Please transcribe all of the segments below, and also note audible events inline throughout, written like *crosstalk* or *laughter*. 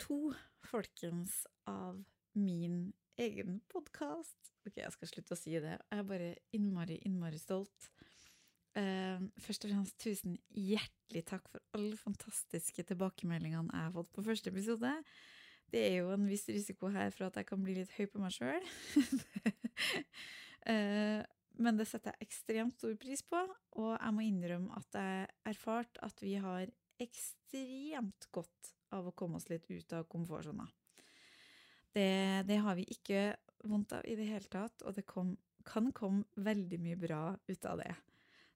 to, folkens, av min egen podkast. Ok, jeg skal slutte å si det. Jeg er bare innmari, innmari stolt. Eh, først og fremst tusen hjertelig takk for alle fantastiske tilbakemeldingene jeg har fått på første episode. Det er jo en viss risiko her for at jeg kan bli litt høy på meg sjøl. *laughs* eh, men det setter jeg ekstremt stor pris på, og jeg må innrømme at jeg erfarte erfart at vi har ekstremt godt av å komme oss litt ut av komfortsona. Det, det, har vi ikke vondt av i det hele tatt, og det kom, kan komme veldig mye bra ut av det.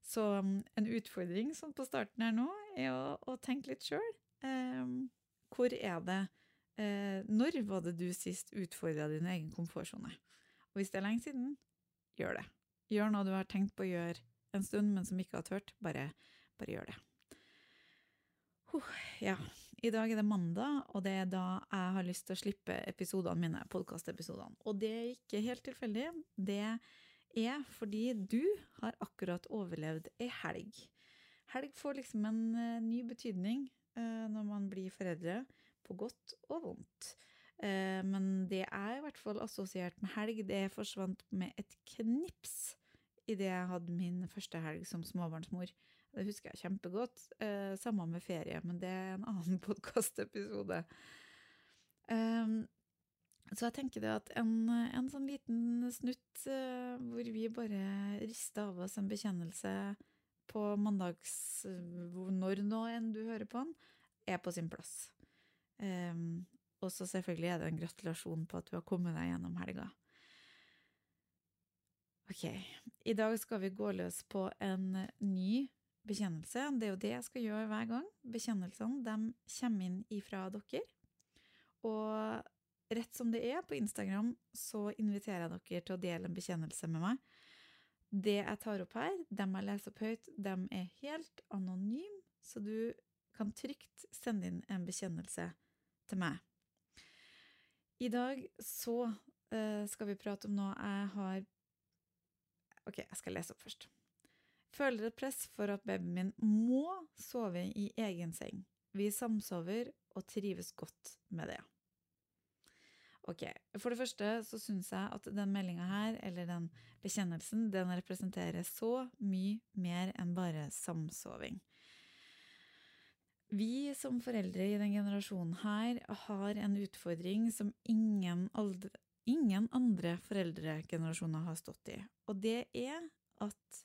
Så um, en utfordring sånn på starten her nå er å, å tenke litt sjøl. Eh, hvor er det eh, Når var det du sist utfordra din egen komfortsone? Og hvis det er lenge siden, gjør det. Gjør noe du har tenkt på å gjøre en stund, men som ikke har tørt. Bare, bare gjør det. Huh, ja. I dag er det mandag, og det er da jeg har lyst til å slippe episodene mine, podkastepisodene. Og det er ikke helt tilfeldig. Det er fordi du har akkurat overlevd ei helg. Helg får liksom en uh, ny betydning uh, når man blir foreldre, på godt og vondt. Uh, men det er i hvert fall assosiert med helg. Det forsvant med et knips idet jeg hadde min første helg som småbarnsmor. Det husker jeg kjempegodt. Eh, samme med ferie, men det er en annen *laughs* podkastepisode. Um, så jeg tenker det at en, en sånn liten snutt uh, hvor vi bare rister av oss en bekjennelse på mandags Når nå enn du hører på den, er på sin plass. Um, og så selvfølgelig er det en gratulasjon på at du har kommet deg gjennom helga. Ok, i dag skal vi gå løs på en ny bekjennelse. Det er jo det jeg skal gjøre hver gang. Bekjennelsene de kommer inn ifra dere. Og rett som det er, på Instagram så inviterer jeg dere til å dele en bekjennelse med meg. Det jeg tar opp her, dem jeg leser opp høyt, dem er helt anonyme, så du kan trygt sende inn en bekjennelse til meg. I dag så uh, skal vi prate om noe jeg har Ok, jeg skal lese opp først. Føler et press for at babyen min må sove i egen seng. Vi samsover og trives godt med det. Ok, For det første så syns jeg at den meldinga her, eller den bekjennelsen, den representerer så mye mer enn bare samsoving. Vi som foreldre i den generasjonen her har en utfordring som ingen, aldre, ingen andre foreldregenerasjoner har stått i, og det er at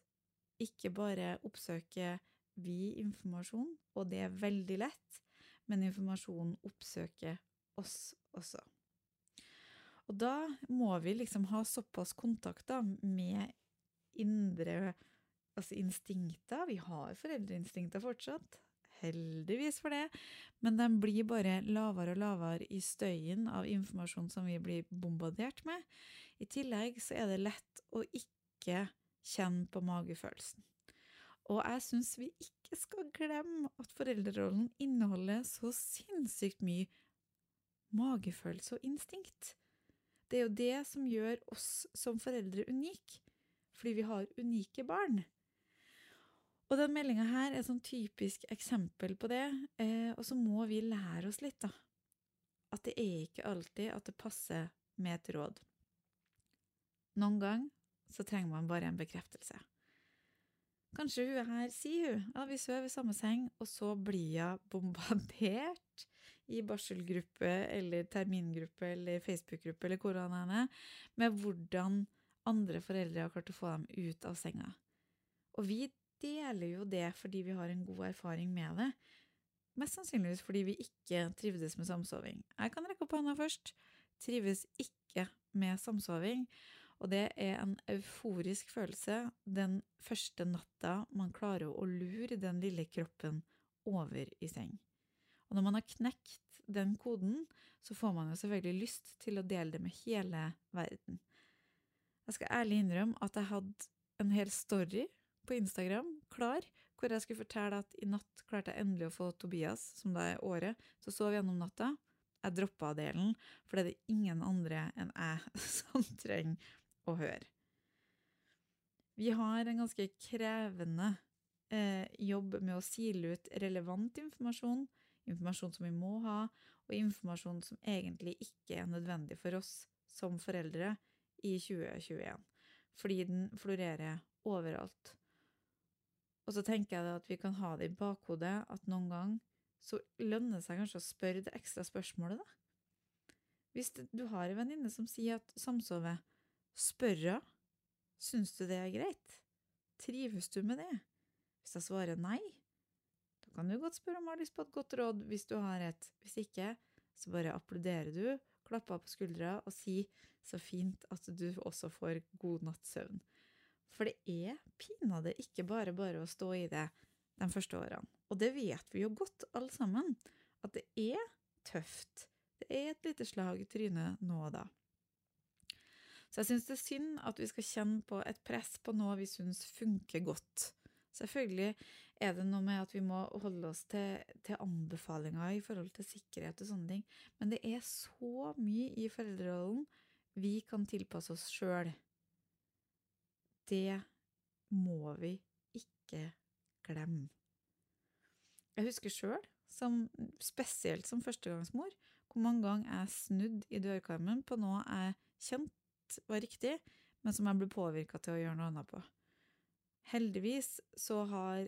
ikke bare oppsøker vi informasjon, og det er veldig lett, men informasjonen oppsøker oss også. Og da må vi liksom ha såpass kontakt da, med indre altså instinkter. Vi har foreldreinstinkter fortsatt, heldigvis for det, men de blir bare lavere og lavere i støyen av informasjon som vi blir bombardert med. I tillegg så er det lett å ikke Kjenn på magefølelsen. Og jeg syns vi ikke skal glemme at foreldrerollen inneholder så sinnssykt mye magefølelse og instinkt. Det er jo det som gjør oss som foreldre unike, fordi vi har unike barn. Og den meldinga her er et sånn typisk eksempel på det, eh, og så må vi lære oss litt, da. At det er ikke alltid at det passer med et råd. Noen ganger så trenger man bare en bekreftelse. Kanskje hun her sier hun, ja, vi sover i samme seng, og så blir hun bombardert i barselgruppe eller termingruppe eller Facebook-gruppe eller hvor han er, med hvordan andre foreldre har klart å få dem ut av senga. Og vi deler jo det fordi vi har en god erfaring med det. Mest sannsynligvis fordi vi ikke trivdes med samsoving. Jeg kan rekke opp hånda først. Trives ikke med samsoving. Og det er en euforisk følelse den første natta man klarer å lure den lille kroppen over i seng. Og når man har knekt den koden, så får man jo selvfølgelig lyst til å dele det med hele verden. Jeg skal ærlig innrømme at jeg hadde en hel story på Instagram klar, hvor jeg skulle fortelle at i natt klarte jeg endelig å få Tobias, som da er året, til å sove gjennom natta. Jeg droppa delen, for det er det ingen andre enn jeg *laughs* som trenger å høre. Vi har en ganske krevende eh, jobb med å sile ut relevant informasjon, informasjon som vi må ha, og informasjon som egentlig ikke er nødvendig for oss som foreldre i 2021, fordi den florerer overalt. Og så tenker jeg at vi kan ha det i bakhodet at noen gang så lønner det seg kanskje å spørre det ekstra spørsmålet, da. Hvis du har en venninne som sier at samsove, spør hun syns du det er greit, trives du med det? Hvis jeg svarer nei, da kan du godt spørre om jeg har lyst på et godt råd hvis du har et. Hvis ikke, så bare applauderer du, klapper på skuldra og sier så fint at du også får god natts søvn. For det er pinadø ikke bare bare å stå i det de første årene. Og det vet vi jo godt, alle sammen, at det er tøft. Det er et lite slag i trynet nå og da. Så jeg syns det er synd at vi skal kjenne på et press på noe vi syns funker godt. Selvfølgelig er det noe med at vi må holde oss til, til, anbefalinger i forhold til sikkerhet og sånne ting, men det er så mye i foreldrerollen vi kan tilpasse oss sjøl det må vi ikke glemme. Jeg husker sjøl, spesielt som førstegangsmor, hvor mange ganger jeg snudde i dørkarmen på noe jeg kjente var riktig, men som jeg ble påvirka til å gjøre noe annet på. Heldigvis så har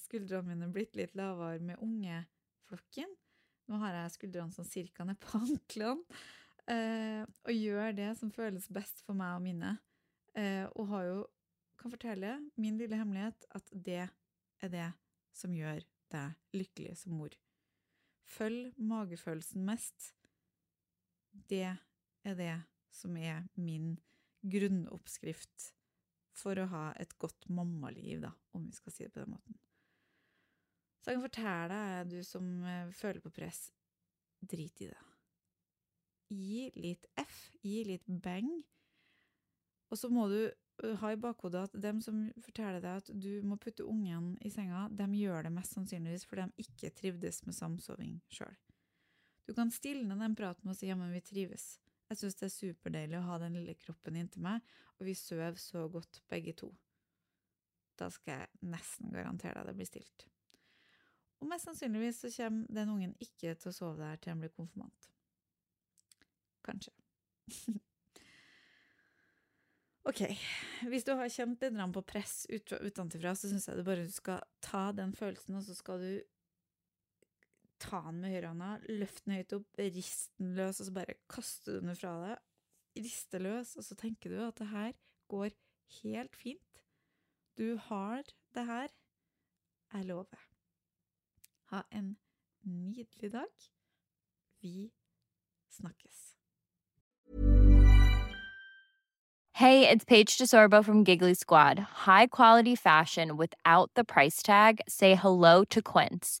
skuldrene mine blitt litt lavere med ungeflokken. Nå har jeg skuldrene sånn cirka ned på *laughs* anklene, eh, og gjør det som føles best for meg og mine. Eh, og har jo, kan fortelle min lille hemmelighet, at det er det som gjør deg lykkelig som mor. Følg magefølelsen mest. Det er det som er min grunnoppskrift for å ha et godt mammaliv, da, om vi skal si det på den måten. Så jeg kan fortelle deg, du som eh, føler på press, drit i det. Gi litt F, gi litt bang og så må du ha i bakhodet at dem som forteller deg at du må putte ungen i senga, de gjør det mest sannsynligvis fordi de ikke trivdes med samsoving sjøl. Du kan stilne den praten med å si ja, men vi trives. Jeg syns det er superdeilig å ha den lille kroppen inntil meg, og vi sover så godt begge to. Da skal jeg nesten garantere deg det blir stilt. Og mest sannsynligvis så kommer den ungen ikke til å sove der til han blir konfirmant. Kanskje. *laughs* Ok, hvis du har kjent litt på press ut, utenfra, så syns jeg du bare skal ta den følelsen, og så skal du ta den med høyrehånda, løfte den høyt opp, rist den løs, og så bare kaste den fra deg. Riste løs, og så tenker du at det her går helt fint. Du har det her. Jeg lover. Ha en nydelig dag. Vi snakkes. Hey, it's Paige DeSorbo from Giggly Squad. High quality fashion without the price tag. Say hello to Quince.